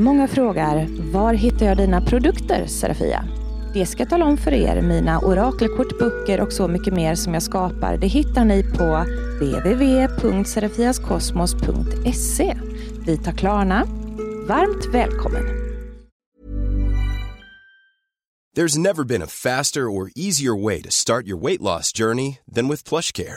Många frågar, var hittar jag dina produkter Serafia? Det ska jag tala om för er. Mina orakelkort, böcker och så mycket mer som jag skapar, det hittar ni på www.serafiaskosmos.se. Vi tar Klarna. Varmt välkommen! There's never been a faster or easier way to start your weight loss journey than with PlushCare.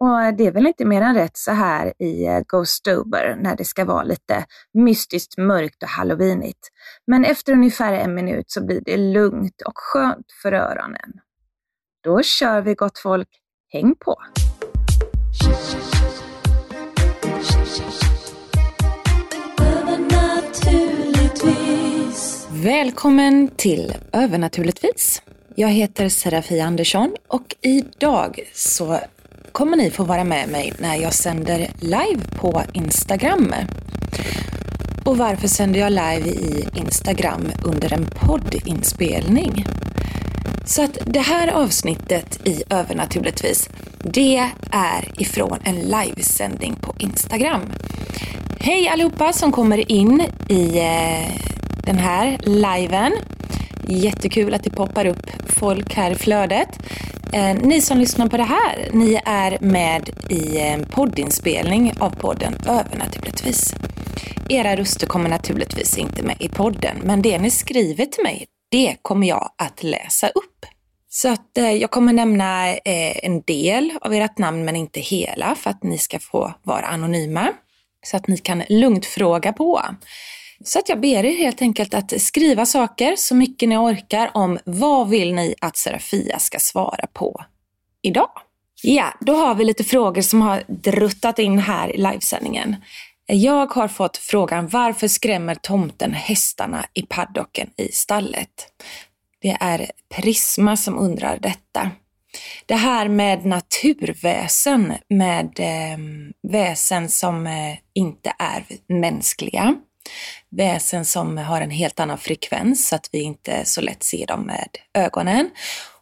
Och det är väl inte mer än rätt så här i eh, Ghostober när det ska vara lite mystiskt mörkt och halloweenigt. Men efter ungefär en minut så blir det lugnt och skönt för öronen. Då kör vi gott folk. Häng på! Välkommen till Övernaturligtvis. Jag heter Serafia Andersson och idag så kommer ni få vara med mig när jag sänder live på Instagram. Och varför sänder jag live i Instagram under en poddinspelning? Så att det här avsnittet i Övernaturligtvis, det är ifrån en livesändning på Instagram. Hej allihopa som kommer in i eh, den här liven. Jättekul att det poppar upp folk här i flödet. Eh, ni som lyssnar på det här, ni är med i en poddinspelning av podden Övernaturligtvis. Era röster kommer naturligtvis inte med i podden, men det ni skriver till mig, det kommer jag att läsa upp. Så att eh, jag kommer nämna eh, en del av ert namn, men inte hela, för att ni ska få vara anonyma. Så att ni kan lugnt fråga på. Så att jag ber er helt enkelt att skriva saker så mycket ni orkar om vad vill ni att Serafia ska svara på idag? Ja, då har vi lite frågor som har druttat in här i livesändningen. Jag har fått frågan varför skrämmer tomten hästarna i paddocken i stallet? Det är Prisma som undrar detta. Det här med naturväsen, med eh, väsen som eh, inte är mänskliga väsen som har en helt annan frekvens så att vi inte så lätt ser dem med ögonen.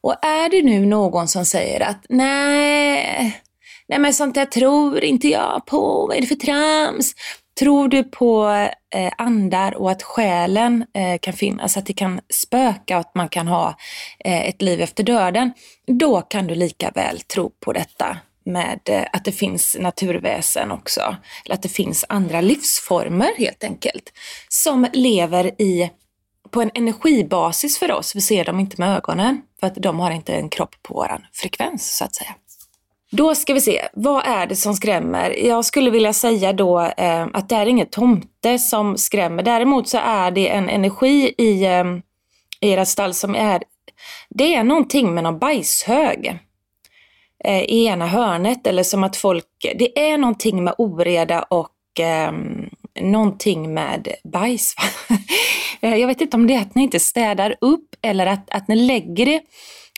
Och är det nu någon som säger att nej, nej men sånt där tror inte jag på, vad är det för trams? Tror du på eh, andar och att själen eh, kan finnas, att det kan spöka och att man kan ha eh, ett liv efter döden, då kan du lika väl tro på detta med eh, att det finns naturväsen också. Eller att det finns andra livsformer helt enkelt. Som lever i, på en energibasis för oss. Vi ser dem inte med ögonen för att de har inte en kropp på våran frekvens så att säga. Då ska vi se, vad är det som skrämmer? Jag skulle vilja säga då eh, att det är inget tomte som skrämmer. Däremot så är det en energi i, eh, i era stall som är, det är någonting med någon bajshög eh, i ena hörnet eller som att folk, det är någonting med oreda och eh, någonting med bajs. Eh, jag vet inte om det är att ni inte städar upp eller att, att ni lägger det,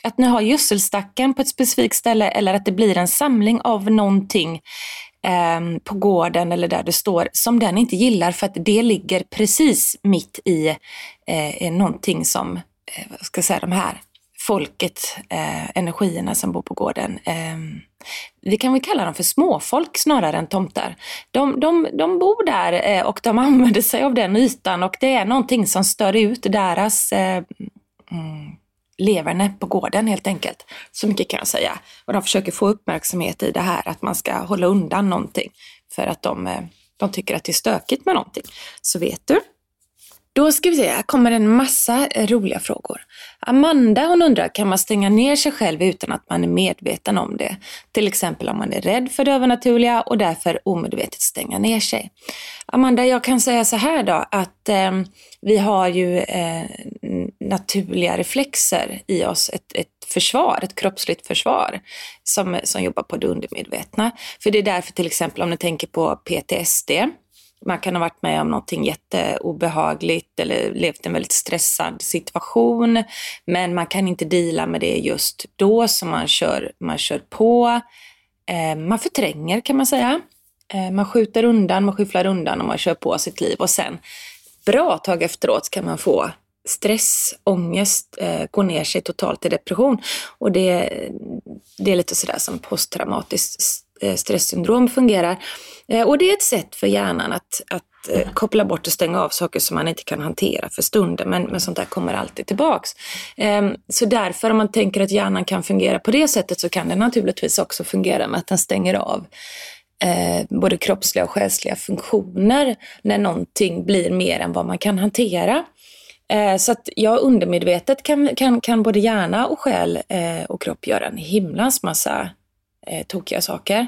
att ni har gödselstacken på ett specifikt ställe eller att det blir en samling av någonting eh, på gården eller där det står som den inte gillar för att det ligger precis mitt i eh, någonting som, eh, vad ska jag säga, de här folket, eh, energierna som bor på gården. Eh, vi kan väl kalla dem för småfolk snarare än tomtar. De, de, de bor där eh, och de använder sig av den ytan och det är någonting som stör ut deras eh, mm, leverne på gården helt enkelt. Så mycket kan jag säga. Och de försöker få uppmärksamhet i det här att man ska hålla undan någonting för att de, eh, de tycker att det är stökigt med någonting. Så vet du, då ska vi se, här kommer en massa eh, roliga frågor. Amanda hon undrar, kan man stänga ner sig själv utan att man är medveten om det? Till exempel om man är rädd för det övernaturliga och därför omedvetet stänga ner sig. Amanda, jag kan säga så här då att eh, vi har ju eh, naturliga reflexer i oss, ett, ett försvar, ett kroppsligt försvar som, som jobbar på det undermedvetna. För det är därför till exempel om ni tänker på PTSD, man kan ha varit med om någonting jätteobehagligt eller levt i en väldigt stressad situation. Men man kan inte dela med det just då, så man kör, man kör på. Eh, man förtränger kan man säga. Eh, man skjuter undan, man skyfflar undan och man kör på sitt liv. Och sen, bra tag efteråt, kan man få stress, ångest, eh, ner sig totalt i depression. Och det, det är lite sådär som posttraumatiskt stresssyndrom fungerar. Eh, och det är ett sätt för hjärnan att, att eh, koppla bort och stänga av saker som man inte kan hantera för stunden, men, men sånt där kommer alltid tillbaks. Ehm, så därför om man tänker att hjärnan kan fungera på det sättet så kan den naturligtvis också fungera med att den stänger av eh, både kroppsliga och själsliga funktioner när någonting blir mer än vad man kan hantera. Eh, så att jag undermedvetet kan, kan, kan både hjärna och själ eh, och kropp göra en himlans massa eh, tokiga saker.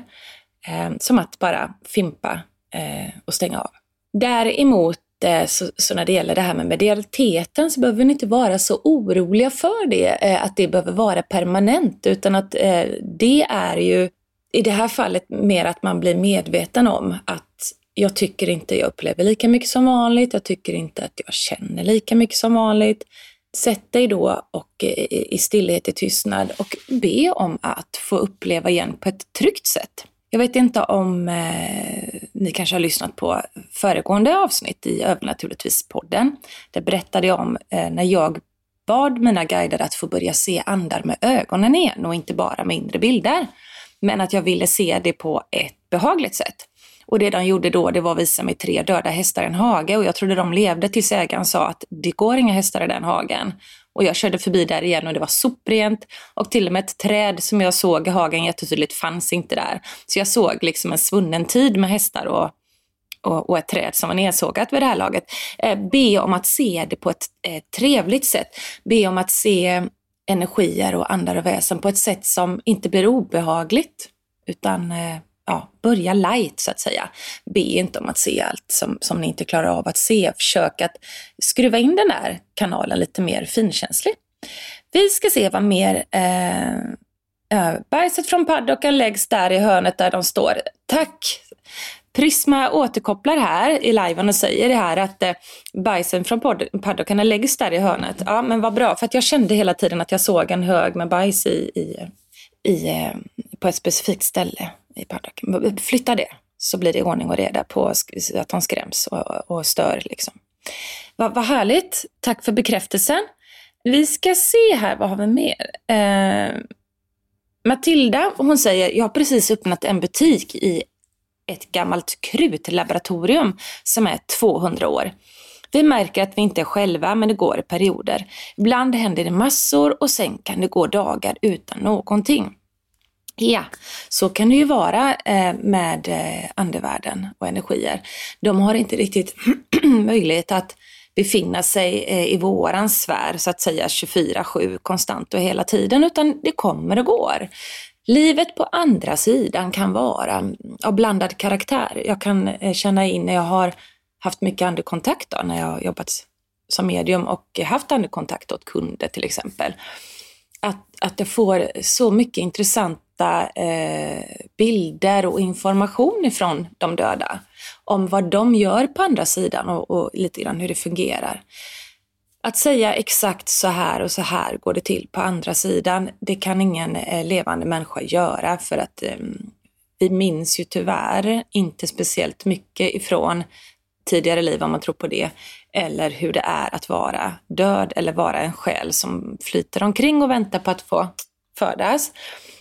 Eh, som att bara fimpa eh, och stänga av. Däremot eh, så, så, när det gäller det här med medialiteten så behöver ni inte vara så oroliga för det, eh, att det behöver vara permanent, utan att eh, det är ju i det här fallet mer att man blir medveten om att jag tycker inte jag upplever lika mycket som vanligt. Jag tycker inte att jag känner lika mycket som vanligt. Sätt dig då och eh, i stillhet, i tystnad och be om att få uppleva igen på ett tryggt sätt. Jag vet inte om eh, ni kanske har lyssnat på föregående avsnitt i Övernaturligtvis-podden. Där berättade jag om eh, när jag bad mina guider att få börja se andar med ögonen igen och inte bara med inre bilder. Men att jag ville se det på ett behagligt sätt. Och det de gjorde då, det var att visa mig tre döda hästar i en hage och jag trodde de levde tills ägaren sa att det går inga hästar i den hagen. Och jag körde förbi där igen och det var soprent och till och med ett träd som jag såg i hagen jättetydligt fanns inte där. Så jag såg liksom en svunnen tid med hästar och, och, och ett träd som var nedsågat vid det här laget. Eh, be om att se det på ett eh, trevligt sätt. Be om att se energier och andar och väsen på ett sätt som inte blir obehagligt utan eh, ja, börja light så att säga. Be inte om att se allt som, som ni inte klarar av att se. Försök att skruva in den här kanalen lite mer finkänslig. Vi ska se vad mer eh, eh, Bajset från paddocken läggs där i hörnet där de står. Tack! Prisma återkopplar här i liven och säger det här att eh, bajsen från paddockarna läggs där i hörnet. Ja, men vad bra, för att jag kände hela tiden att jag såg en hög med bajs i, i, i, eh, på ett specifikt ställe i paddocken. Flytta det så blir det ordning och reda på att de skräms och, och stör. Liksom. Vad, vad härligt. Tack för bekräftelsen. Vi ska se här, vad har vi mer? Eh, Matilda, hon säger, jag har precis öppnat en butik i ett gammalt krutlaboratorium som är 200 år. Vi märker att vi inte är själva, men det går i perioder. Ibland händer det massor och sen kan det gå dagar utan någonting. Ja, så kan det ju vara eh, med eh, andevärlden och energier. De har inte riktigt möjlighet att befinna sig eh, i våran sfär så att säga 24-7 konstant och hela tiden, utan det kommer och går. Livet på andra sidan kan vara mm, av blandad karaktär. Jag kan känna in när jag har haft mycket andekontakt då, när jag har jobbat som medium och haft andekontakt åt kunder till exempel. Att, att jag får så mycket intressant hämta eh, bilder och information ifrån de döda om vad de gör på andra sidan och, och lite grann hur det fungerar. Att säga exakt så här och så här går det till på andra sidan, det kan ingen eh, levande människa göra för att eh, vi minns ju tyvärr inte speciellt mycket ifrån tidigare liv om man tror på det, eller hur det är att vara död eller vara en själ som flyter omkring och väntar på att få födas.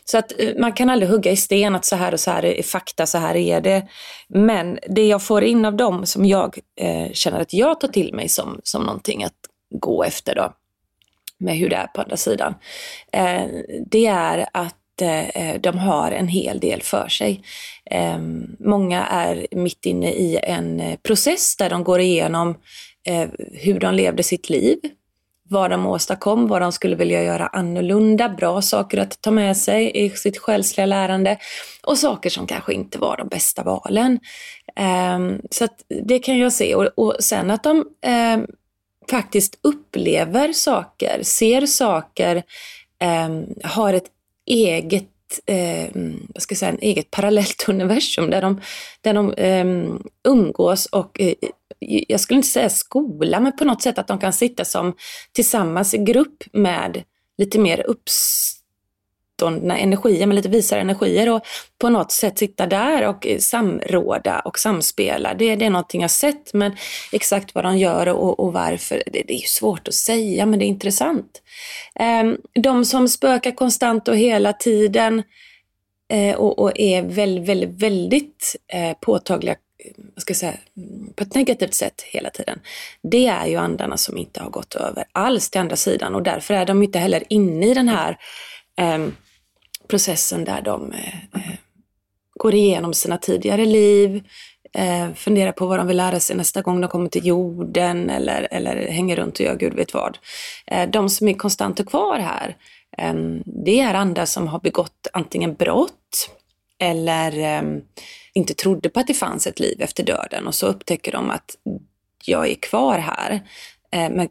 Så att eh, man kan aldrig hugga i sten att så här och så här är fakta, så här är det. Men det jag får in av dem som jag eh, känner att jag tar till mig som, som någonting att gå efter då, med hur det är på andra sidan, eh, det är att eh, eh de har en hel del för sig. Eh, många är mitt inne i en eh, process där de går igenom eh, hur de levde sitt liv, vad de åstadkom, vad de skulle vilja göra annorlunda, bra saker att ta med sig i sitt själsliga lärande och saker som kanske inte var de bästa valen. Ehm, så så det kan jag se och, sen att de ehm, faktiskt upplever saker, ser saker, ehm, har ett eget eh, vad ska jag säga, en eget parallellt universum där de, där de eh, umgås och eh, jag skulle inte säga skola, men på något sätt att de kan sitta som tillsammans i grupp med lite mer uppståndna energier, med lite visare energier och på något sätt sitta där och eh, samråda och samspela. Det, det är någonting jag sett, men exakt vad de gör och, och varför, det, det, är svårt att säga, men det är intressant. Ehm, de som spökar konstant och hela tiden eh, och, och, är väldigt, väldigt, väldigt påtagliga vad ska jag säga, på ett negativt sätt hela tiden. Det är ju andarna som inte har gått över alls till andra sidan och därför är de inte heller inne i den här eh, processen där de eh, eh, går igenom sina tidigare liv, eh, funderar på vad de vill lära sig nästa gång de kommer till jorden eller, eller hänger runt och gör gud vet vad. Eh, de som är konstant och kvar här, ehm, det är andra som har begått antingen brott eller ehm, inte trodde på att det fanns ett liv efter döden och så upptäcker de att jag är kvar här. Eh, men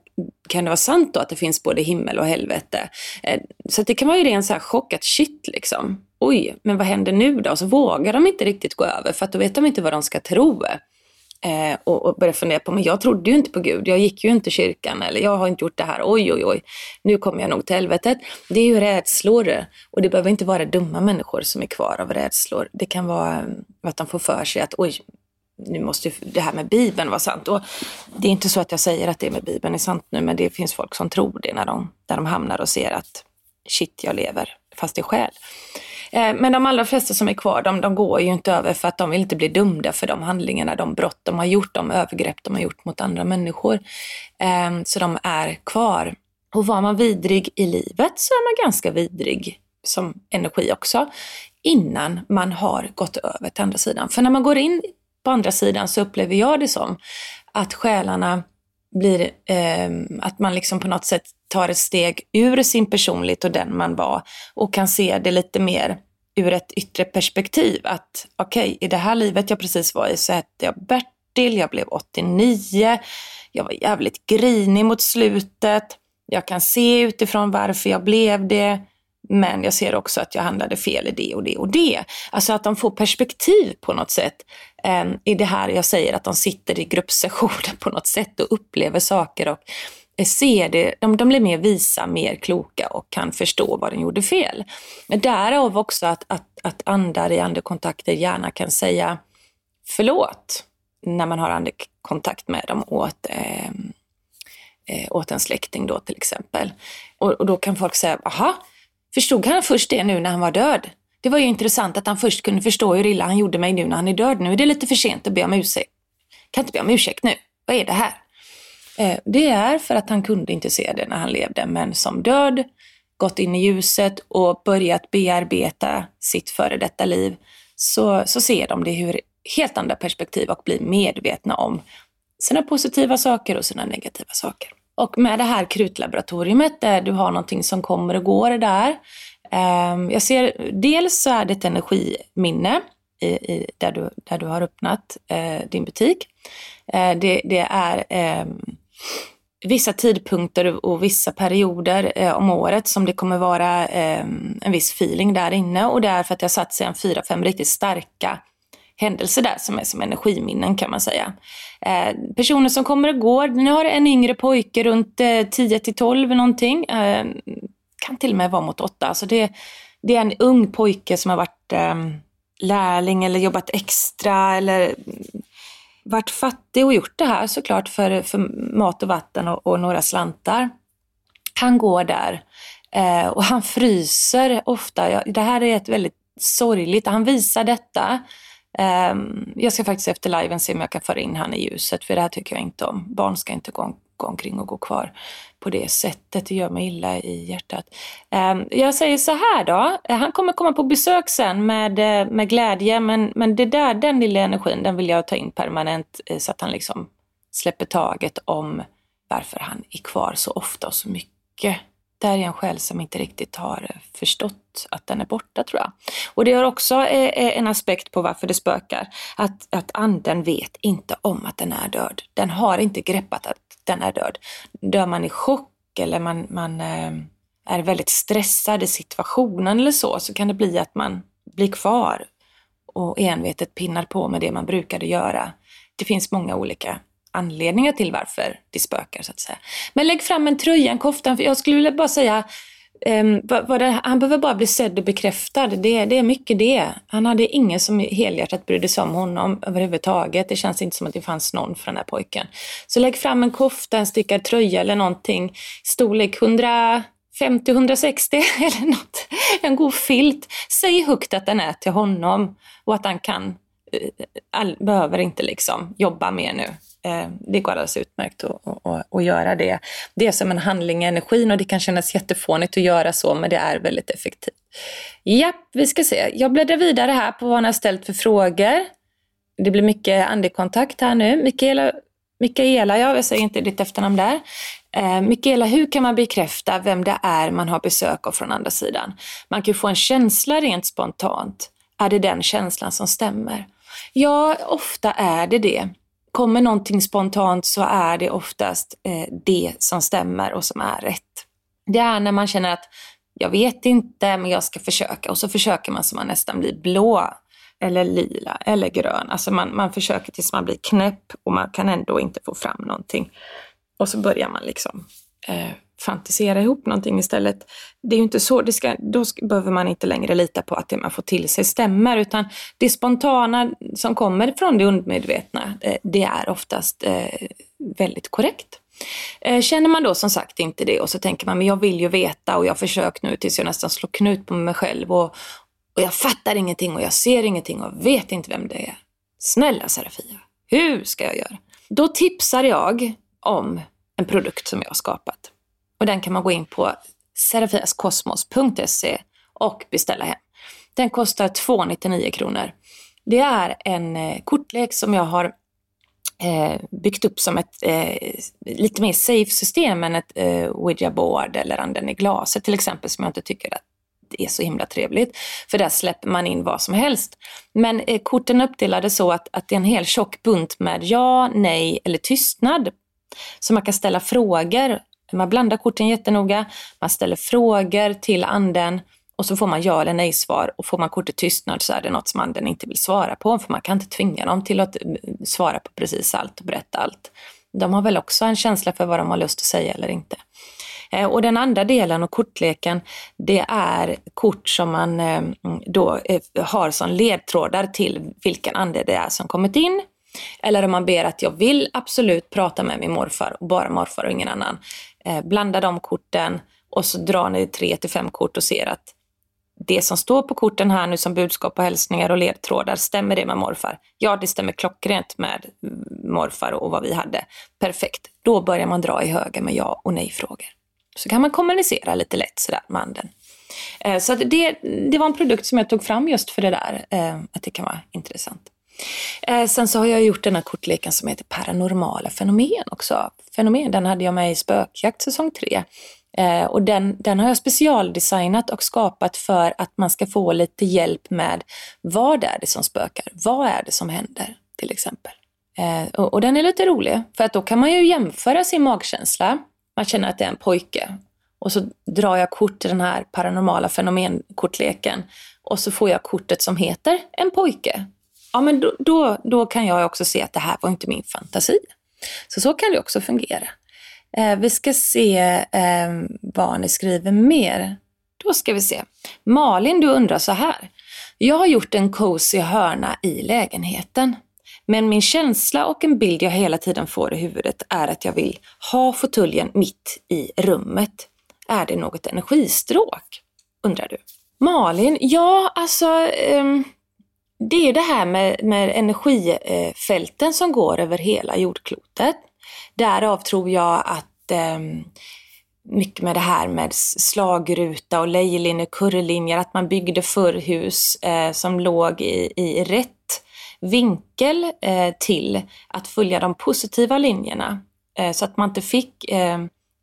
kan det vara sant då att det finns både himmel och helvete? Eh, så det kan vara ju ren så här chock att shit liksom. Oj, men vad händer nu då? Och så vågar de inte riktigt gå över för att då vet de inte vad de ska tro eh, och, och började fundera på, men jag trodde ju inte på Gud, jag gick ju inte i kyrkan eller jag har inte gjort det här, oj oj oj, nu kommer jag nog till helvetet. Det är ju rädslor och det behöver inte vara dumma människor som är kvar av rädslor. Det kan vara mm, att de får för sig att oj, nu måste det här med Bibeln vara sant. Och det är inte så att jag säger att det med Bibeln är sant nu, men det finns folk som tror det när de, när de hamnar och ser att shit, jag lever fast det är själ. Eh, men de allra flesta som är kvar, de, de går ju inte över för att de vill inte bli dömda för de handlingarna, de brott de har gjort, de övergrepp de har gjort mot andra människor. Ehm, så de är kvar. Och var man vidrig i livet så är man ganska vidrig som energi också, innan man har gått över till andra sidan. För när man går in på andra sidan så upplever jag det som att själarna blir, eh, att man liksom på något sätt tar ett steg ur sin personlighet och den man var och kan se det lite mer ur ett yttre perspektiv. Att okej, okay, i det här livet jag precis var i så hette jag Bertil, jag blev 89, jag var jävligt grinig mot slutet. Jag kan se utifrån varför jag blev det. Men jag ser också att jag handlade fel i det och det och det. Alltså att de får perspektiv på något sätt. Eh, I det här jag säger att de sitter i gruppsessioner på något sätt och upplever saker och ser det, de, de blir mer visa, mer kloka och kan förstå vad de gjorde fel. Men därav också att, att, att andar i andekontakter gärna kan säga förlåt när man har andekontakt med dem åt, eh, eh, åt en släkting då till exempel. Och, och då kan folk säga, aha, Förstod han först det nu när han var död? Det var ju intressant att han först kunde förstå hur illa han gjorde mig nu när han är död. Nu är det lite för sent att be om ursäkt. Kan inte be om ursäkt nu. Vad är det här? Eh, det är för att han kunde inte se det när han levde, men som död, gått in i ljuset och börjat bearbeta sitt före detta liv, så, så ser de det ur helt andra perspektiv och blir medvetna om sina positiva saker och sina negativa saker. Och med det här krutlaboratoriet där du har någonting som kommer och går där. Ehm, jag ser, dels så är det ett energiminne i, i, där, du, där du har öppnat eh, din butik. Eh, det, det, är eh, vissa tidpunkter och vissa perioder eh, om året som det kommer vara ehm, en viss feeling där inne och det är för att jag satt sig en fyra, fem riktigt starka händelser där som är som energiminnen kan man säga. Eh, personer som kommer och går. Nu har en yngre pojke runt eh, 10 till 12 någonting. Eh, kan till och med vara mot 8. Alltså det, det är en ung pojke som har varit eh, lärling eller jobbat extra eller varit fattig och gjort det här såklart för, för mat och vatten och, och några slantar. Han går där eh, och han fryser ofta. Jag, det här är ett väldigt sorgligt, han visar detta Um, jag ska faktiskt efter liven se om jag kan föra in han i ljuset, för det här tycker jag inte om. Barn ska inte gå, gå omkring och gå kvar på det sättet. Det gör mig illa i hjärtat. Um, jag säger så här då, han kommer komma på besök sen med, eh, med glädje, men, men det där, den lilla energin, den vill jag ta in permanent eh, så att han liksom släpper taget om varför han är kvar så ofta och så mycket där är en själ som inte riktigt har eh, förstått att den är borta tror jag. Och det är också eh, eh, en aspekt på varför det spökar. Att, att anden vet inte om att den är död. Den har inte greppat att den är död. Dör man i chock eller man, man, är väldigt stressad i situationen eller så, så kan det bli att man blir kvar och envetet pinnar på med det man brukade göra. Det finns många olika anledningar till varför det spökar så att säga. Men lägg fram en tröja, en kofta. Jag skulle vilja bara säga, um, vad, vad det, han behöver bara bli sedd och bekräftad. Det, det är mycket det. Han hade ingen som helhjärtat brydde sig om honom överhuvudtaget. Det känns inte som att det fanns någon för den här pojken. Så lägg fram en kofta, en stickad tröja eller någonting. Storlek 100 50-160 eller något. En god filt. Säg högt att den är till honom och att han kan, eh, eh, all, behöver inte liksom jobba mer nu. Eh, det går alldeles utmärkt att, att, att göra det. Det är som en handling i energin och det kan kännas jättefånigt att göra så men det är väldigt effektivt. Japp, vi ska se. Jag bläddrar vidare här på vad han har ställt för frågor. Det blir mycket andekontakt här nu. Mikaela, Mikaela, ja, jag säger inte ditt efternamn där. Eh, Mikaela, hur kan man bekräfta vem det är man har besök av från andra sidan? Man kan ju få en känsla rent spontant. Är det den känslan som stämmer? Ja, ofta är det det. Kommer någonting spontant så är det oftast eh, det som stämmer och som är rätt. Det är när man känner att jag vet inte, men jag ska försöka. Och så försöker man så man nästan blir blå eller lila eller grön. Alltså man, man försöker tills man blir knäpp och man kan ändå inte få fram någonting. Och så börjar man liksom eh, fantisera ihop någonting istället. Det är ju inte så, det ska, då ska, behöver man inte längre lita på att det man får till sig stämmer, utan det spontana som kommer från det undermedvetna, eh, det är oftast eh, väldigt korrekt. Eh, känner man då som sagt inte det och så tänker man, men jag vill ju veta och jag har försökt nu tills jag nästan slår knut på mig själv och, och jag fattar ingenting och jag ser ingenting och vet inte vem det är. Snälla Serafia, hur ska jag göra? Då tipsar jag om en produkt som jag har skapat. Och den kan man gå in på serafiaskosmos.se och beställa hem. Den kostar 299 kronor. Det är en eh, kortlek som jag har eh, byggt upp som ett eh, lite mer safe system än ett eh, Ouija board eller anden i glaset till exempel som jag inte tycker att det är så himla trevligt. För där släpper man in vad som helst. Men eh, korten är uppdelade så att, att det är en hel tjock bunt med ja, nej eller tystnad så man kan ställa frågor. Man blandar korten jättenoga, man ställer frågor till anden och så får man ja eller nej-svar och får man kortet tystnad så är det något som anden inte vill svara på för man kan inte tvinga dem till att eh, svara på precis allt och berätta allt. De har väl också en känsla för vad de har lust att säga eller inte. Eh, och den andra delen av kortleken, det är kort som man eh, då har som ledtrådar till vilken ande det är som kommit in eller om man ber att jag vill absolut prata med min morfar och bara morfar och ingen annan. Eh, blanda de korten och så drar ni tre till fem kort och ser att det som står på korten här nu som budskap och hälsningar och ledtrådar, stämmer det med morfar? Ja, det stämmer klockrent med morfar och vad vi hade. Perfekt. Då börjar man dra i höger med ja och nej-frågor. Så kan man kommunicera lite lätt sådär med anden. Eh, så det, det var en produkt som jag tog fram just för det där, eh, att det kan vara intressant. Eh, sen så har jag gjort den här kortleken som heter Paranormala fenomen också. Fenomen, den hade jag med i Spökjakt säsong 3. Eh, och den, den har jag specialdesignat och skapat för att man ska få lite hjälp med vad är det som spökar? Vad är det som händer? Till exempel. Eh, och, och den är lite rolig, för att då kan man ju jämföra sin magkänsla. Man känner att det är en pojke. Och så drar jag kort i den här paranormala fenomenkortleken. Och så får jag kortet som heter en pojke ja men då, då, då, kan jag också se att det här var inte min fantasi. Så så kan det också fungera. Eh, vi ska se eh, vad ni skriver mer. Då ska vi se. Malin, du undrar så här. Jag har gjort en cozy hörna i lägenheten. Men min känsla och en bild jag hela tiden får i huvudet är att jag vill ha fåtöljen mitt i rummet. Är det något energistråk? Undrar du. Malin, ja alltså um, det är det här med, med energifälten som går över hela jordklotet. Därav tror jag att eh, mycket med det här med slagruta och lejlinjer, kurrlinjer, att man byggde förr hus eh, som låg i, i rätt vinkel eh, till att följa de positiva linjerna. Eh, så att man inte fick eh,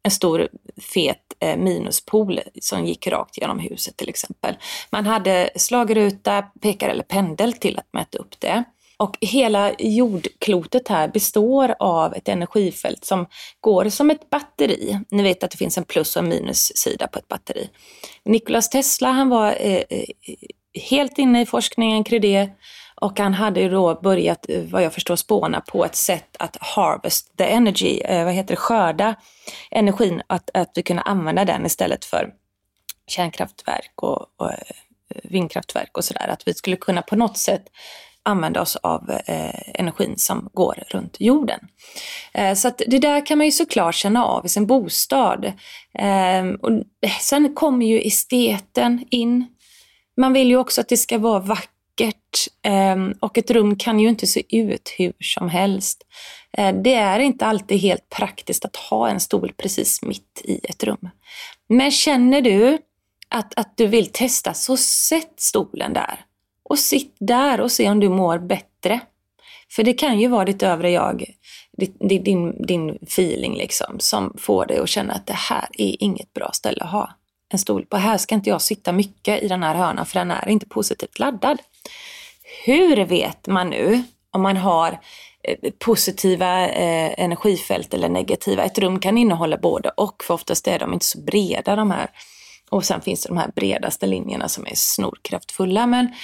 en stor fet eh, minuspol som gick rakt genom huset till exempel. Man hade slagruta, pekare eller pendel till att mäta upp det. Och hela jordklotet här består av ett energifält som går som ett batteri. Ni vet att det finns en plus och en minussida på ett batteri. Nikolas Tesla han var eh, eh helt inne i forskningen kring det och han hade ju då börjat, eh, vad jag förstår, spåna på ett sätt att harvest the energy, eh, vad heter det, skörda energin, att, att vi kunde använda den istället för kärnkraftverk och, och eh, vindkraftverk och sådär. Att vi skulle kunna på något sätt använda oss av eh, energin som går runt jorden. Eh, så att det där kan man ju såklart känna av i sin bostad. Eh, och sen kommer ju esteten in. Man vill ju också att det ska vara vackert Ehm, och ett rum kan ju inte se ut hur som helst. Eh, det är inte alltid helt praktiskt att ha en stol precis mitt i ett rum. Men känner du att, att du vill testa, så sätt stolen där. Och sitt där och se om du mår bättre. För det kan ju vara ditt övre jag, din, din, din feeling liksom, som får dig att känna att det här är inget bra ställe att ha en stol på. Här ska inte jag sitta mycket i den här hörnan för den är inte positivt laddad. Hur vet man nu om man har eh, positiva eh, energifält eller negativa? Ett rum kan innehålla både och, för oftast är de inte så breda de här. Och sen finns det de här bredaste linjerna som är snorkraftfulla. Men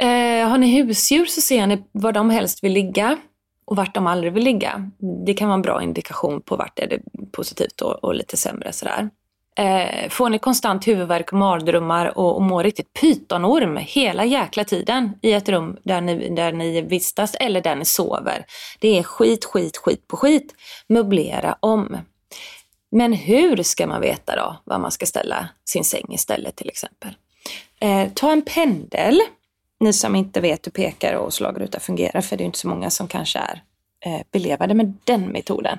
Eh, har ni husdjur så ser ni var de helst vill ligga och vart de aldrig vill ligga. Det kan vara en bra indikation på vart är det positivt och, och lite sämre sådär. Eh, får ni konstant huvudvärk och mardrömmar och, och mår riktigt pytonorm hela jäkla tiden i ett rum där ni, där ni vistas eller där ni sover. Det är skit, skit, skit på skit. Möblera om. Men hur ska man veta då var man ska ställa sin säng istället till exempel? Eh, ta en pendel ni som inte vet hur pekare och slagruta fungerar, för det är inte så många som kanske är eh, belevade med den metoden.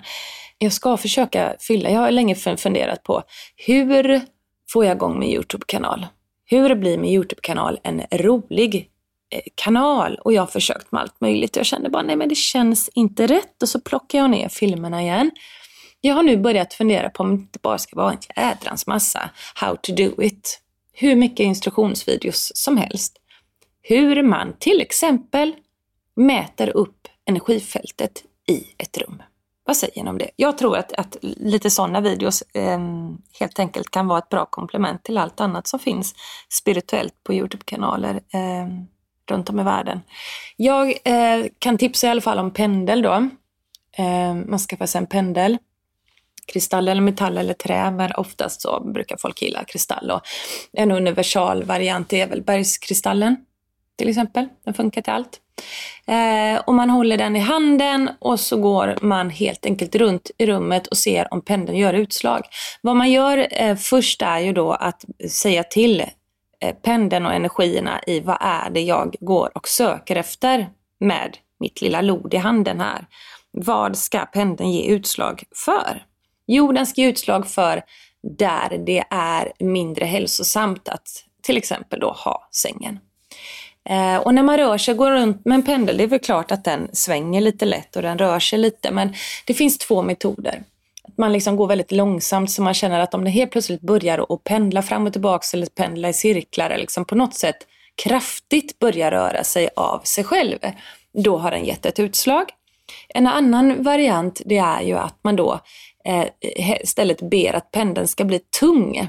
Jag ska försöka fylla, jag har länge funderat på hur får jag igång min Youtube-kanal? Hur blir min Youtube-kanal en rolig eh, kanal? Och jag har försökt med allt möjligt. Jag kände bara, nej men det känns inte rätt. Och så plockar jag ner filmerna igen. Jag har nu börjat fundera på om det inte bara ska vara en jädrans massa how to do it. Hur mycket instruktionsvideos som helst hur man till exempel mäter upp energifältet i ett rum. Vad säger ni om det? Jag tror att, att lite sådana videos eh, helt enkelt kan vara ett bra komplement till allt annat som finns spirituellt på Youtube-kanaler eh, runt om i världen. Jag eh, kan tipsa i alla fall om pendel då. Eh, man skaffar sig en pendel kristall eller metall eller trä, men oftast så brukar folk gilla kristall. Och en universal variant är väl bergskristallen till exempel. Den funkar till allt. Eh, och man håller den i handen och så går man helt enkelt runt i rummet och ser om pendeln gör utslag. Vad man gör eh, först är ju då att säga till eh, pendeln och energierna i vad är det jag går och söker efter med mitt lilla lod i handen här. Vad ska pendeln ge utslag för? Jo, den ska ge utslag för där det är mindre hälsosamt att till exempel då ha sängen. Eh, och när man rör sig, går runt med en pendel, det är väl klart att den svänger lite lätt och den rör sig lite. Men det finns två metoder. Att man liksom går väldigt långsamt så man känner att om det helt plötsligt börjar att pendla fram och tillbaka eller pendla i cirklar eller liksom på något sätt kraftigt börjar röra sig av sig själv, då har den gett ett utslag. En annan variant det är ju att man då eh, istället ber att pendeln ska bli tung.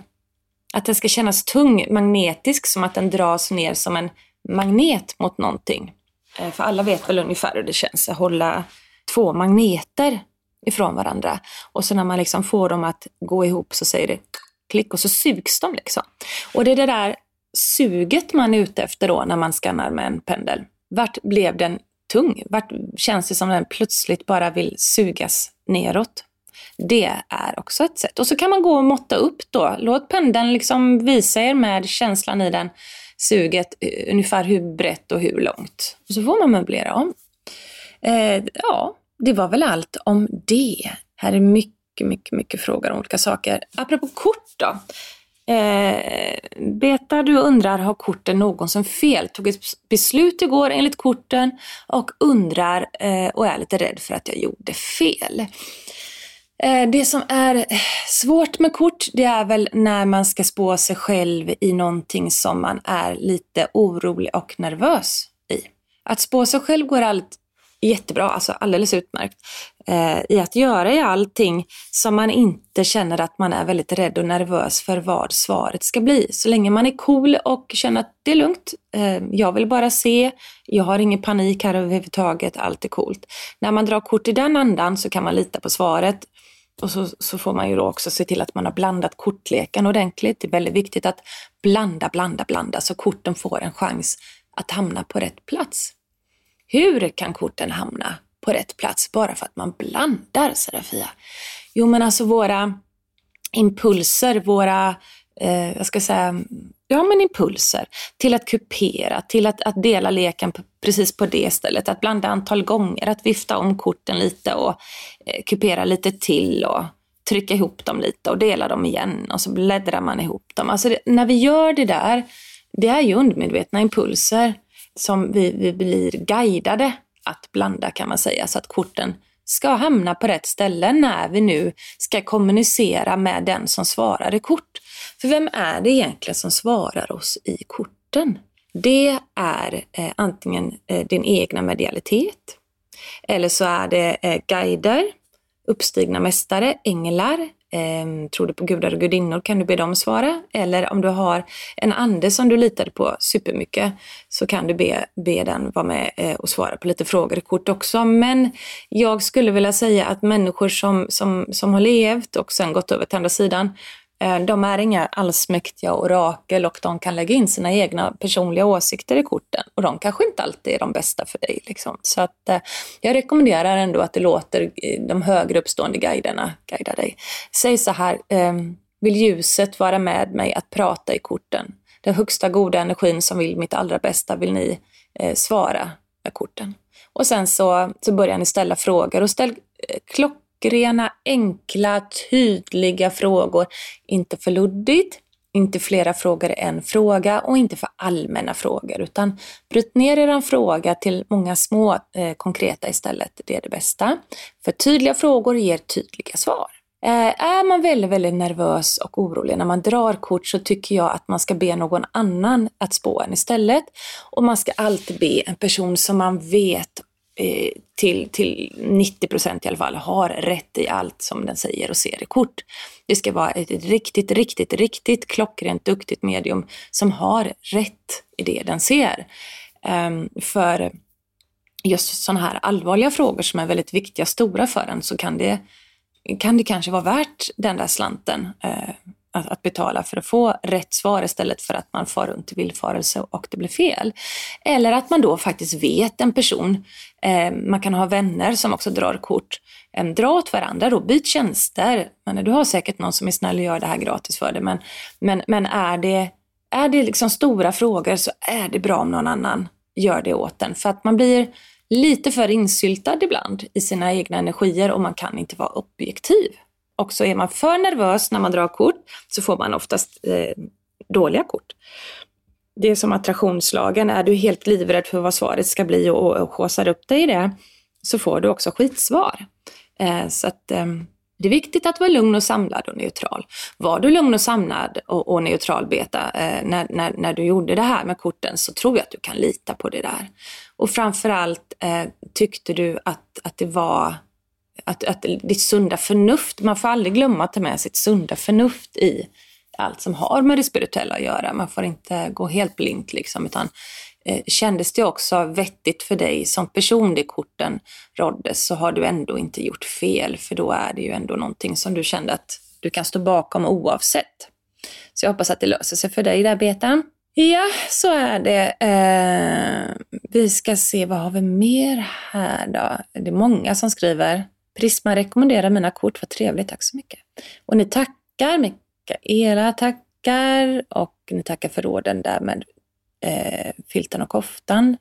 Att den ska kännas tung, magnetisk, som att den dras ner som en magnet mot någonting. Eh, för alla vet väl ungefär hur det känns att hålla två magneter ifrån varandra. Och så när man liksom får dem att gå ihop så säger det klick och så sugs de liksom. Och det är det där suget man är ute efter då när man skannar med en pendel. Vart blev den tung? Vart känns det som den plötsligt bara vill sugas neråt? Det är också ett sätt. Och så kan man gå och måtta upp då. Låt pendeln liksom visa er med känslan i den suget ungefär hur brett och hur långt. Och så får man möblera om. Eh, ja, det var väl allt om det. Här är mycket, mycket, mycket frågor om olika saker. Apropå kort då. Eh, Beta, du undrar, har korten någonsin fel? Tog ett beslut igår enligt korten och undrar eh, och är lite rädd för att jag gjorde fel. Eh, det som är eh, svårt med kort, det är väl när man ska spå sig själv i någonting som man är lite orolig och nervös i. Att spå sig själv går allt jättebra, alltså alldeles utmärkt, eh, i att göra i allting som man inte känner att man är väldigt rädd och nervös för vad svaret ska bli. Så länge man är cool och känner att det är lugnt, eh, jag vill bara se, jag har ingen panik här överhuvudtaget, allt är coolt. När man drar kort i den andan så kan man lita på svaret och så, så får man ju då också se till att man har blandat kortleken ordentligt. Det är väldigt viktigt att blanda, blanda, blanda så korten får en chans att hamna på rätt plats. Hur kan korten hamna på rätt plats bara för att man blandar, Serafia? Jo, men alltså våra impulser, våra, eh, jag ska säga, ja men impulser till att kupera, till att, att dela leken precis på det stället, att blanda antal gånger, att vifta om korten lite och eh, kupera lite till och trycka ihop dem lite och dela dem igen och så bläddrar man ihop dem. Alltså det, när vi gör det där, det är ju undermedvetna impulser som vi, vi blir guidade att blanda kan man säga, så att korten ska hamna på rätt ställe när vi nu ska kommunicera med den som svarar i kort. För vem är det egentligen som svarar oss i korten? Det är eh, antingen eh, din egna medialitet, eller så är det eh, guider, uppstigna mästare, änglar, Eh, tror du på gudar och gudinnor kan du be dem svara. Eller om du har en ande som du litar på supermycket så kan du be, be den vara med eh, och svara på lite frågor i kort också. Men jag skulle vilja säga att människor som, som, som har levt och sen gått över till andra sidan Eh, de är inga allsmäktiga orakel och de kan lägga in sina egna personliga åsikter i korten. Och de kanske inte alltid är de bästa för dig. Liksom. Så att, eh, jag rekommenderar ändå att du låter eh, de högre uppstående guiderna guida dig. Säg så här, eh, vill ljuset vara med mig att prata i korten? Den högsta goda energin som vill mitt allra bästa vill ni eh, svara med korten. Och sen så, så börjar ni ställa frågor och ställ eh, klock klockrena, enkla, tydliga frågor. Inte för luddigt, inte flera frågor en fråga och inte för allmänna frågor utan bryt ner er fråga till många små eh, konkreta istället. Det är det bästa. För tydliga frågor ger tydliga svar. Eh, är man väldigt, väldigt nervös och orolig när man drar kort så tycker jag att man ska be någon annan att spå en istället. Och man ska alltid be en person som man vet Eh, till, till 90 procent i alla fall har rätt i allt som den säger och ser i kort. Det ska vara ett riktigt, riktigt, riktigt klockrent duktigt medium som har rätt i det den ser. Um, för just sådana här allvarliga frågor som är väldigt viktiga, stora för en, så kan det, kan det kanske vara värt den där slanten. Eh, att, att, betala för att få rätt svar istället för att man far runt i villfarelse och det blir fel. Eller att man då faktiskt vet en person. Eh, man kan ha vänner som också drar kort. Eh, dra åt varandra då, byt tjänster. Men du har säkert någon som är snäll och gör det här gratis för dig. Men, men, men är det, är det liksom stora frågor så är det bra om någon annan gör det åt en. För att man blir lite för insyltad ibland i sina egna energier och man kan inte vara objektiv. Och så är man för nervös när man drar kort så får man oftast eh, dåliga kort. Det är som attraktionslagen, är du helt livrädd för vad svaret ska bli och, och håsar upp dig i det så får du också skitsvar. Eh, så att eh, det är viktigt att vara lugn och samlad och neutral. Var du lugn och samlad och, och neutral Beta eh, när, när, när du gjorde det här med korten så tror jag att du kan lita på det där. Och framförallt eh, tyckte du att, att det var att, att ditt sunda förnuft, man får aldrig glömma att ta med sitt sunda förnuft i allt som har med det spirituella att göra. Man får inte gå helt blint liksom, utan eh, kändes det också vettigt för dig som person, det korten råddes, så har du ändå inte gjort fel, för då är det ju ändå någonting som du kände att du kan stå bakom oavsett. Så jag hoppas att det löser sig för dig där, Betan. Ja, så är det. Eh, vi ska se, vad har vi mer här då? Det är många som skriver. Prisma rekommenderar mina kort, vad trevligt, tack så mycket. Och ni tackar, Mikaela tackar och ni tackar för råden där med eh, filten och koftan.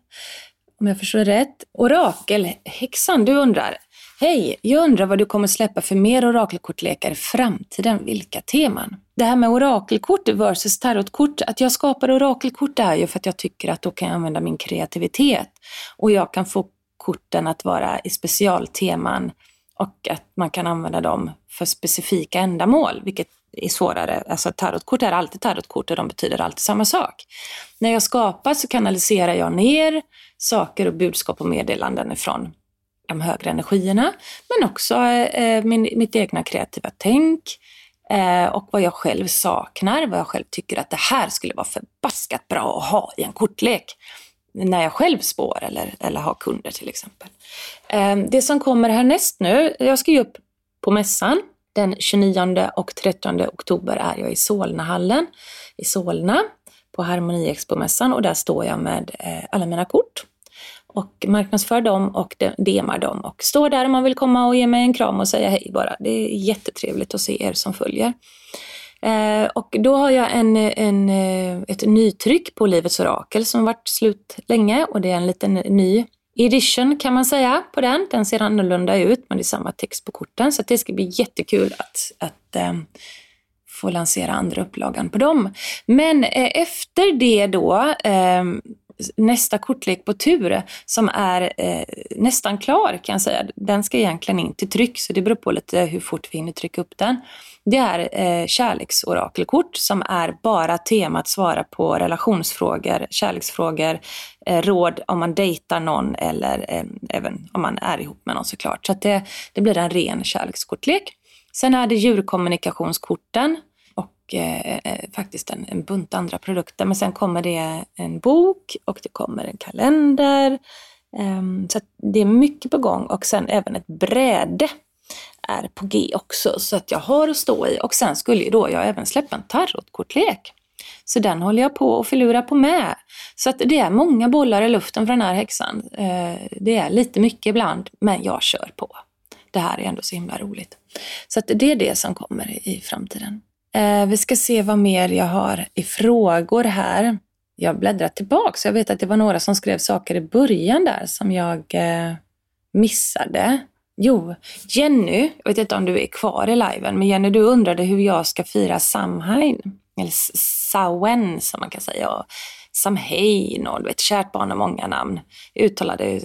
Om jag förstår rätt. Orakelhäxan, du undrar. Hej, jag undrar vad du kommer släppa för mer orakelkortlekar i framtiden. Vilka teman? Det här med orakelkort versus tarotkort, att jag skapar orakelkort är ju för att jag tycker att då kan jag använda min kreativitet och jag kan få korten att vara i specialteman och att man kan använda dem för specifika ändamål, vilket är svårare. Alltså tarotkort är alltid tarotkort och de betyder alltid samma sak. När jag skapar så kanaliserar jag ner saker och budskap och meddelanden ifrån de högre energierna, men också eh, min, mitt egna kreativa tänk eh, och vad jag själv saknar, vad jag själv tycker att det här skulle vara förbaskat bra att ha i en kortlek när jag själv spår eller, eller har kunder till exempel. Ehm, det som kommer härnäst nu, jag ska ju upp på mässan den 29 och 30 oktober är jag i Solnahallen i Solna på harmoniexpo mässan och där står jag med eh, alla mina kort och marknadsför dem och demar dem och står där om man vill komma och ge mig en kram och säga hej bara. Det är jättetrevligt att se er som följer. Eh, och då har jag en, en, eh, ett nytryck på Livets Orakel som varit slut länge och det är en liten ny edition kan man säga på den. Den ser annorlunda ut men det är samma text på korten så det ska bli jättekul att, att eh, få lansera andra upplagan på dem. Men eh, efter det då eh, nästa kortlek på tur som är eh, nästan klar kan jag säga. Den ska egentligen in till tryck så det beror på lite hur fort vi hinner trycka upp den. Det är eh, kärleksorakelkort som är bara temat svara på relationsfrågor, kärleksfrågor, eh, råd om man dejtar någon eller eh, även om man är ihop med någon såklart. Så det, det blir en ren kärlekskortlek. Sen är det djurkommunikationskorten och eh, eh, faktiskt en, en bunt andra produkter. Men sen kommer det en bok och det kommer en kalender. Um, så det är mycket på gång och sen även ett bräde är på G också så att jag har att stå i. Och sen skulle ju då jag även släppa en tarotkortlek. Så den håller jag på att förlura på med. Så att det är många bollar i luften för den här häxan. Eh, det är lite mycket ibland, men jag kör på. Det här är ändå så himla roligt. Så att det är det som kommer i framtiden. Eh, vi ska se vad mer jag har i frågor här. Jag bläddrar tillbaks. Jag vet att det var några som skrev saker i början där som jag eh, missade. Jo, Jenny, jag vet inte om du är kvar i liven, men Jenny du undrade hur jag ska fira Samhain. Eller Sawen som man kan säga. Samhain och du vet, kärt barn har många namn. Uttala det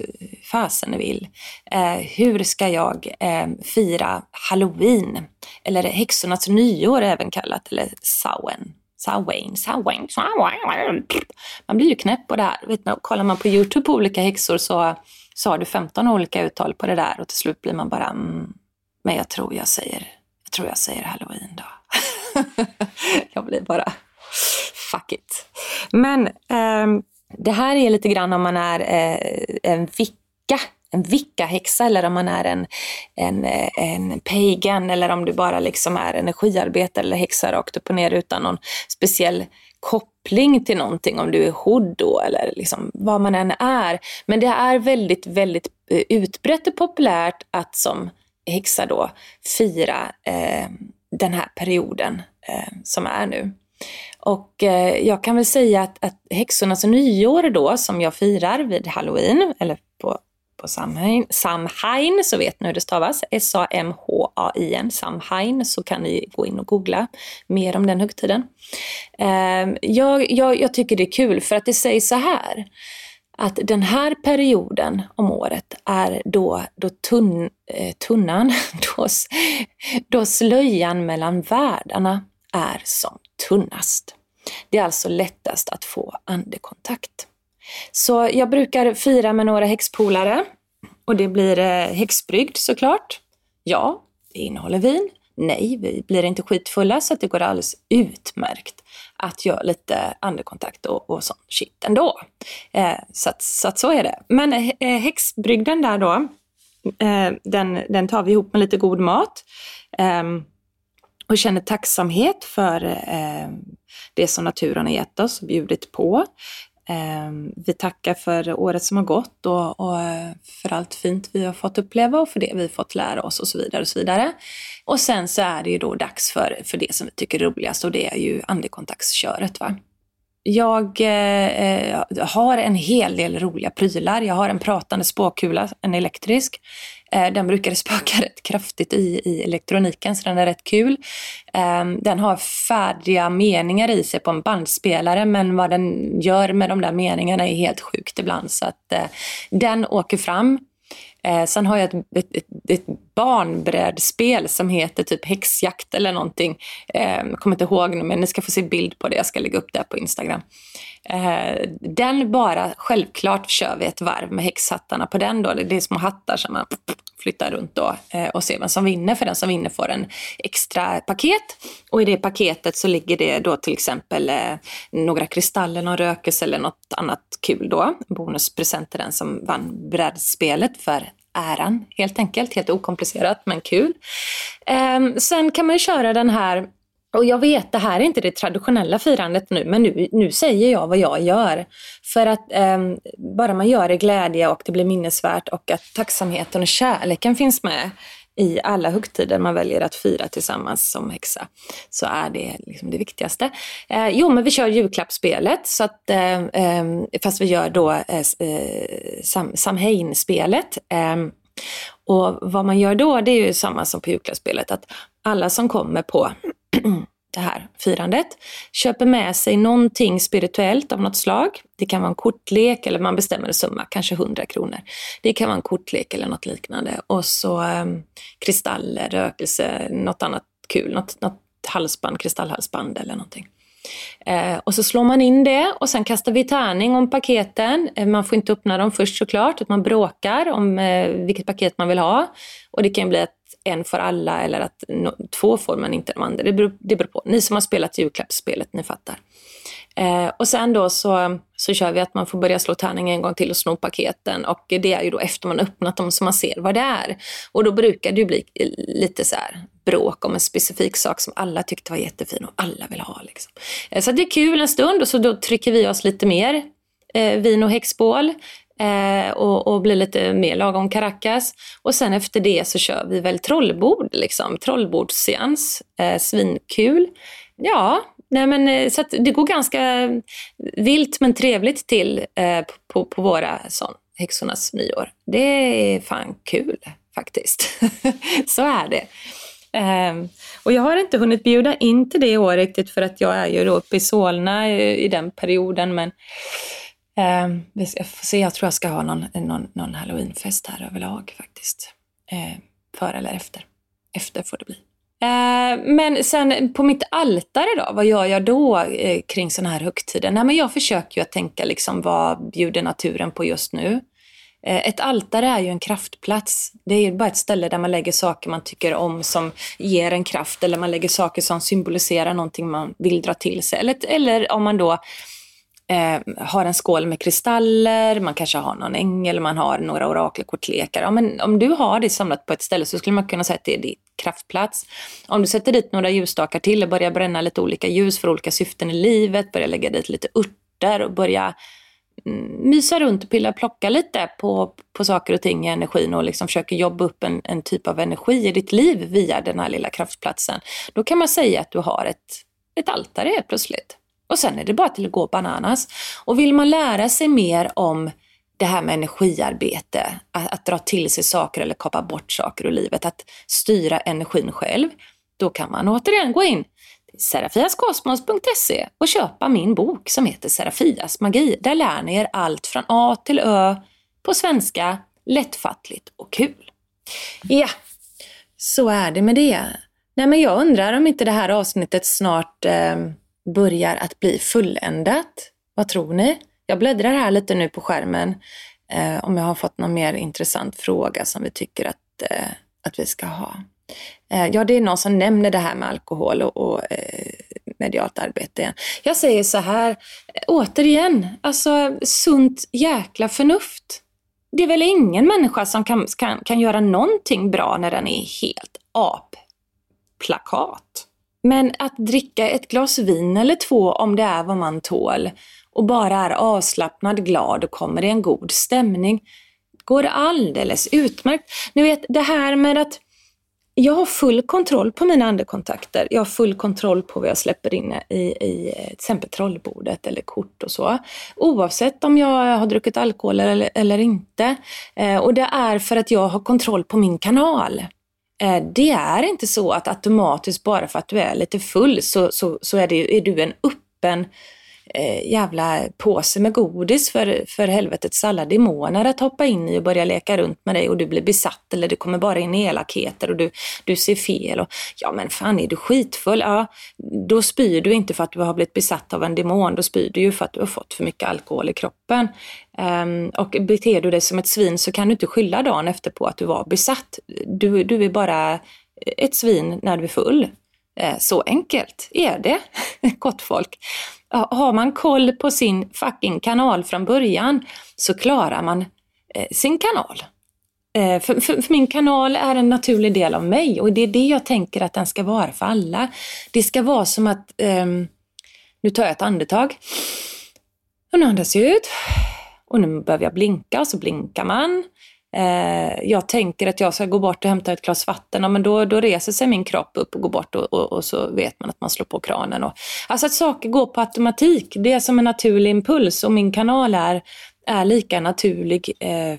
fasen du vill. Eh, hur ska jag eh, fira halloween? Eller häxornas nyår även kallat, eller Samhain. Samhain, Samhain, Samhain. Man blir ju knäpp på det här. Vet ni, kollar man på Youtube på olika häxor så, så har du 15 olika uttal på det där och till slut blir man bara mm, men jag tror jag säger, jag tror jag säger halloween då. jag blir bara fuck it. Men eh, det här är lite grann om man är eh, en vicka, en vicka-häxa eller om man är en, en, eh, en pagan eller om du bara liksom är energiarbetare eller häxa rakt upp och ner utan någon speciell koppling till någonting, om du är hood eller liksom vad man än är. Men det är väldigt, väldigt eh, utbrett och populärt att som häxa då fira eh, den här perioden eh, som är nu. Och eh, jag kan väl säga att, att häxornas nyår då, som jag firar vid halloween, eller på, på Samhain, Samhain, så vet ni hur det stavas, S-A-M-H-A-I-N, Samhain, så kan ni gå in och googla mer om den högtiden. Eh, jag, jag, jag tycker det är kul för att det sägs så här, att den här perioden om året är då, då tunn, eh, tunnan, då, då slöjan mellan världarna är som tunnast. Det är alltså lättast att få andekontakt. Så jag brukar fira med några häxpolare och det blir eh, häxbrygd såklart. Ja, det innehåller vin. Nej, vi blir inte skitfulla så att det går alldeles utmärkt att göra lite andekontakt och, och sånt shit ändå. Eh, så, att, så att så är det. Men eh, eh, häxbrygden där då, eh, den, den tar vi ihop med lite god mat. Eh, och känner tacksamhet för eh, det som naturen har gett oss och bjudit på. Ehm, vi tackar för året som har gått och, och, eh, för allt fint vi har fått uppleva och för det vi har fått lära oss och så vidare. Och så vidare. Och sen så är det ju då dags för, för det som vi tycker är roligast och det är ju andekontaktsköret. Va? Jag eh, eh, har en hel del roliga prylar. Jag har en pratande spåkula, en elektrisk. Eh, den brukar spöka rätt kraftigt i, i elektroniken, så den är rätt kul. Ehm, den har färdiga meningar i sig på en bandspelare, men vad den gör med de där meningarna är helt sjukt ibland. Så att eh, den åker fram. Eh, sen har jag ett, ett, ett, barnbrädspel som heter typ häxjakt eller någonting. Ehm, jag kommer inte ihåg men ni ska få se bild på det. Jag ska lägga upp det på Instagram. Eh, den bara, självklart kör vi ett varv med häxhattarna på den då. Det är små hattar som man flyttar runt då eh, och ser vem som vinner. För den som vinner får en extra paket. Och i det paketet så ligger det då till exempel eh, några kristaller, någon rökelse eller något annat kul då. Bonuspresent till den som vann brädspelet för äran helt enkelt. Helt okomplicerat men kul. Ehm, sen kan man köra den här och jag vet, det här är inte det traditionella firandet nu, men nu, nu säger jag vad jag gör. För att eh, bara man gör det glädje och det blir minnesvärt och att tacksamheten och kärleken finns med i alla högtider man väljer att fira tillsammans som häxa, så är det liksom det viktigaste. Eh, jo, men vi kör julklappsspelet, så att, eh, fast vi gör då eh, eh Sam, Samhain-spelet. Ehm, och vad man gör då, det är ju samma som på julklappsspelet, att alla som kommer på det här firandet, köper med sig någonting spirituellt av något slag. Det kan vara en kortlek eller man bestämmer en summa, kanske 100 kronor. Det kan vara en kortlek eller något liknande. Och så um, kristaller, rökelse, något annat kul, något, något halsband, kristallhalsband eller någonting. Eh, och så slår man in det och sen kastar vi tärning om paketen. Eh, man får inte öppna dem först såklart, utan man bråkar om eh, vilket paket man vill ha. Och det kan bli att en för alla eller att no, två får men inte de andra. Det beror, det beror på. Ni som har spelat julklappsspelet, ni fattar. Eh, och sen då så, så kör vi att man får börja slå tärning en gång till och sno paketen. Och det är ju då efter man öppnat dem så man ser vad det är. Och då brukar det ju bli lite så här bråk om en specifik sak som alla tyckte var jättefin och alla vill ha. Liksom. Eh, så det är kul en stund och så då trycker vi oss lite mer eh, vin och häxbål eh, och, och blir lite mer lagom Caracas. Och sen efter det så kör vi väl trollbord, liksom. trollbordsseans. Eh, svinkul. Ja, nej men, eh, så det går ganska vilt men trevligt till eh, på, på våra sån, häxornas nyår. Det är fan kul faktiskt. så är det. Um, och jag har inte hunnit bjuda in till det i år riktigt för att jag är ju då uppe i Solna i, i den perioden. Men um, jag får se, jag tror jag ska ha någon, någon, någon halloweenfest här överlag faktiskt. Eh, före eller efter. Efter får det bli. Ehm, men sen på mitt altare då, vad gör jag då eh, kring sådana här högtider? Nej, men jag försöker ju att tänka liksom vad bjuder naturen på just nu? Eh, ett altare är ju en kraftplats. Det är ju bara ett ställe där man lägger saker man tycker om som ger en kraft eller man lägger saker som symboliserar någonting man vill dra till sig. Eller, eller om man då eh, har en skål med kristaller, man kanske har någon ängel, man har några orakelkortlekar. Ja, men om du har det samlat på ett ställe så skulle man kunna säga att det är din kraftplats. Om du sätter dit några ljusstakar till och börjar bränna lite olika ljus för olika syften i livet, börjar lägga dit lite örter och börja mm, mysa runt och pilla och plocka lite på, på saker och ting i energin och liksom försöker jobba upp en, en typ av energi i ditt liv via den här lilla kraftplatsen. Då kan man säga att du har ett, ett altare helt plötsligt. Och sen är det bara till att gå bananas. Och vill man lära sig mer om det här med energiarbete, att, att dra till sig saker eller kapa bort saker ur livet, att styra energin själv, då kan man återigen gå in serafiaskosmos.se och köpa min bok som heter Serafias magi. Där lär ni er allt från A till Ö på svenska, lättfattligt och kul. Ja, så är det med det. Nej, men jag undrar om inte det här avsnittet snart eh, börjar att bli fulländat. Vad tror ni? Jag bläddrar här lite nu på skärmen eh, om jag har fått någon mer intressant fråga som vi tycker att, eh, att vi ska ha. Eh, ja, det är någon som nämner det här med alkohol och, och eh, medialt arbete. igen. Jag säger så här, eh, återigen, alltså sunt jäkla förnuft. Det är väl ingen människa som kan, kan, kan göra någonting bra när den är helt ap-plakat. Men att dricka ett glas vin eller två om det är vad man tål och bara är avslappnad, glad och kommer i en god stämning går alldeles utmärkt. Ni vet det här med att jag har full kontroll på mina andekontakter. Jag har full kontroll på vad jag släpper in i, i till exempel trollbordet eller kort och så. Oavsett om jag har druckit alkohol eller, eller inte. Eh, och det är för att jag har kontroll på min kanal. Eh, det är inte så att automatiskt bara för att du är lite full så, så, så är, det, är du en öppen eh, jävla påse med godis för, för helvetets alla demoner att hoppa in i och börja leka runt med dig och du blir besatt eller det kommer bara in elakheter och du, du ser fel. Och, ja men fan är du skitfull? Ja, då spyr du inte för att du har blivit besatt av en demon, då spyr du ju för att du har fått för mycket alkohol i kroppen. Um, och beter du dig som ett svin så kan du inte skylla dagen efter på att du var besatt. Du, du är bara ett svin när du är full. Eh, så enkelt är det, gott folk. Har man koll på sin fucking kanal från början så klarar man eh, sin kanal. Eh, för, för, för, min kanal är en naturlig del av mig och det är det jag tänker att den ska vara för alla. Det ska vara som att, um, nu tar jag ett andetag, och nu andas jag ut, och nu behöver jag blinka och så blinkar man eh, jag tänker att jag ska gå bort och hämta ett glas vatten, ja, men då, då reser sig min kropp upp och går bort och, och, och, så vet man att man slår på kranen. Och, alltså att saker går på automatik, det är som en naturlig impuls och min kanal är, är lika naturlig eh,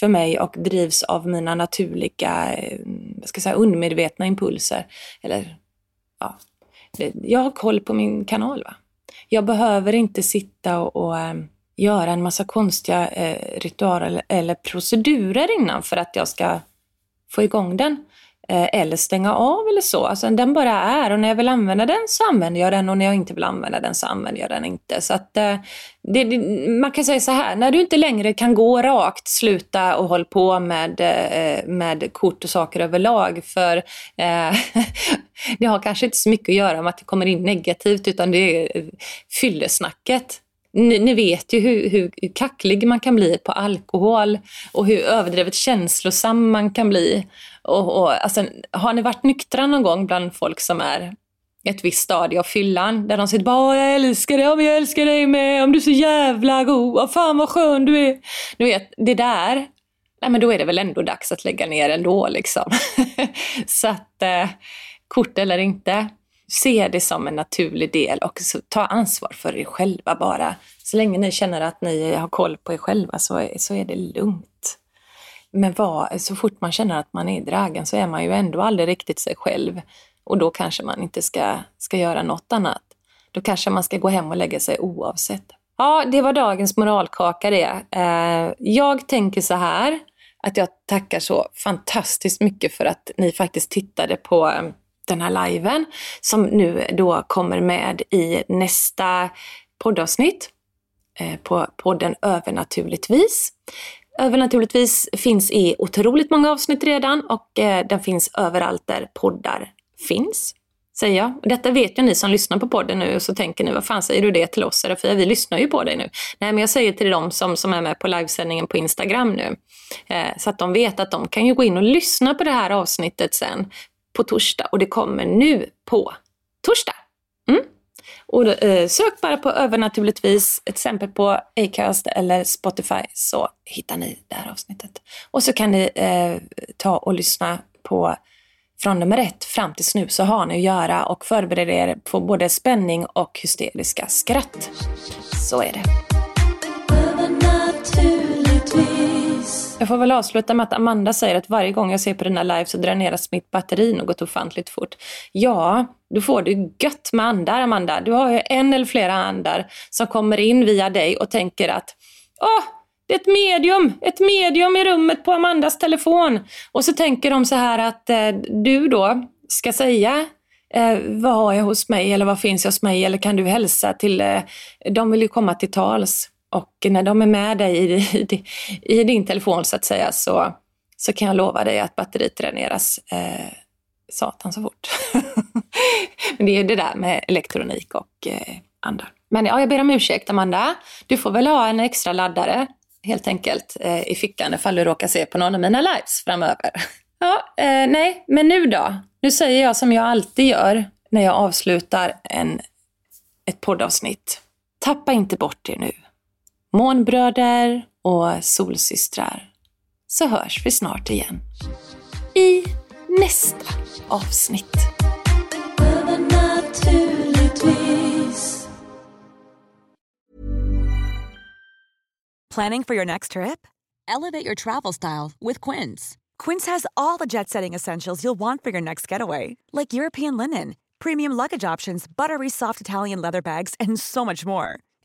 för mig och drivs av mina naturliga, eh, ska säga, undermedvetna impulser. Eller, ja, jag har koll på min kanal. Va? Jag behöver inte sitta och, och eh, göra en massa konstiga eh, ritualer eller procedurer innan för att jag ska få igång den. Eh, eller stänga av eller så. Alltså den bara är och när jag vill använda den så använder jag den och när jag inte vill använda den så använder jag den inte. Så att, eh, det, det, man kan säga så här, när du inte längre kan gå rakt, sluta och håll på med, eh, med kort och saker överlag. För eh, det har kanske inte så mycket att göra med att det kommer in negativt utan det är eh, fyllesnacket ni, ni, vet ju hur, hur, hur kacklig man kan bli på alkohol och hur överdrivet känslosam man kan bli. Och, och, alltså, har ni varit nyktra någon gång bland folk som är ett visst stadie av fyllan där de säger bara jag älskar dig, jag älskar dig med, om du är så jävla god, oh, fan vad skön du är. Du vet, det där, nej men då är det väl ändå dags att lägga ner ändå liksom. så att, eh, kort eller inte, Se det som en naturlig del och ta ansvar för er själva bara. Så länge ni känner att ni har koll på er själva så är, så är det lugnt. Men vad, så fort man känner att man är i dragen så är man ju ändå aldrig riktigt sig själv. Och då kanske man inte ska, ska göra något annat. Då kanske man ska gå hem och lägga sig oavsett. Ja, det var dagens moralkaka det. Eh, jag tänker så här, att jag tackar så fantastiskt mycket för att ni faktiskt tittade på eh, den här liven som nu då kommer med i nästa poddavsnitt eh, på podden Övernaturligtvis. Övernaturligtvis finns i otroligt många avsnitt redan och eh, den finns överallt där poddar finns, säger jag. Detta vet ju ni som lyssnar på podden nu och så tänker ni, vad fan säger du det till oss Serafia? Vi lyssnar ju på dig nu. Nej, men jag säger till de som, som är med på livesändningen på Instagram nu, eh, så att de vet att de kan ju gå in och lyssna på det här avsnittet sen på torsdag och det kommer nu på torsdag. Mm. Och, eh, sök bara på övernaturligtvis, ett exempel på Acast eller Spotify så hittar ni det här avsnittet. Och så kan ni eh, ta och lyssna på från nummer ett fram tills nu så har ni att göra och förbereder er på både spänning och hysteriska skratt. Så är det. Jag får väl avsluta med att Amanda säger att varje gång jag ser på dina live så dräneras mitt batteri något ofantligt fort. Ja, du får det gött med andar, Amanda. Du har ju en eller flera andar som kommer in via dig och tänker att åh, det är ett medium, ett medium i rummet på Amandas telefon. Och så tänker de så här att eh, du då ska säga eh, vad har jag hos mig eller vad finns jag hos mig eller kan du hälsa till, eh, de vill ju komma till tals. Och när de är med dig i, i, i din telefon så att säga så, så kan jag lova dig att batteriet dräneras eh, satan så fort. Men det är ju det där med elektronik och eh, andra. Men ja, jag ber om ursäkt Amanda. Du får väl ha en extra laddare helt enkelt eh, i fickan ifall du råkar se på någon av mina lives framöver. Ja, eh, nej, men nu då? Nu säger jag som jag alltid gör när jag avslutar en, ett poddavsnitt. Tappa inte bort er nu månbröder och solsystrar så hörs vi snart igen i nästa avsnitt. Planning for your next trip? Elevate your travel style with Quince. Quince has all the jet setting essentials you'll want for your next getaway, like European linen premium luggage options, buttery soft Italian leather bags, and so much more.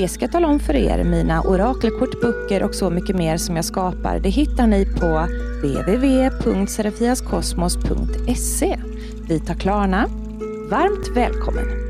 Det ska jag tala om för er. Mina orakelkort, böcker och så mycket mer som jag skapar, det hittar ni på www.serafiaskosmos.se. Vi tar Klarna. Varmt välkommen!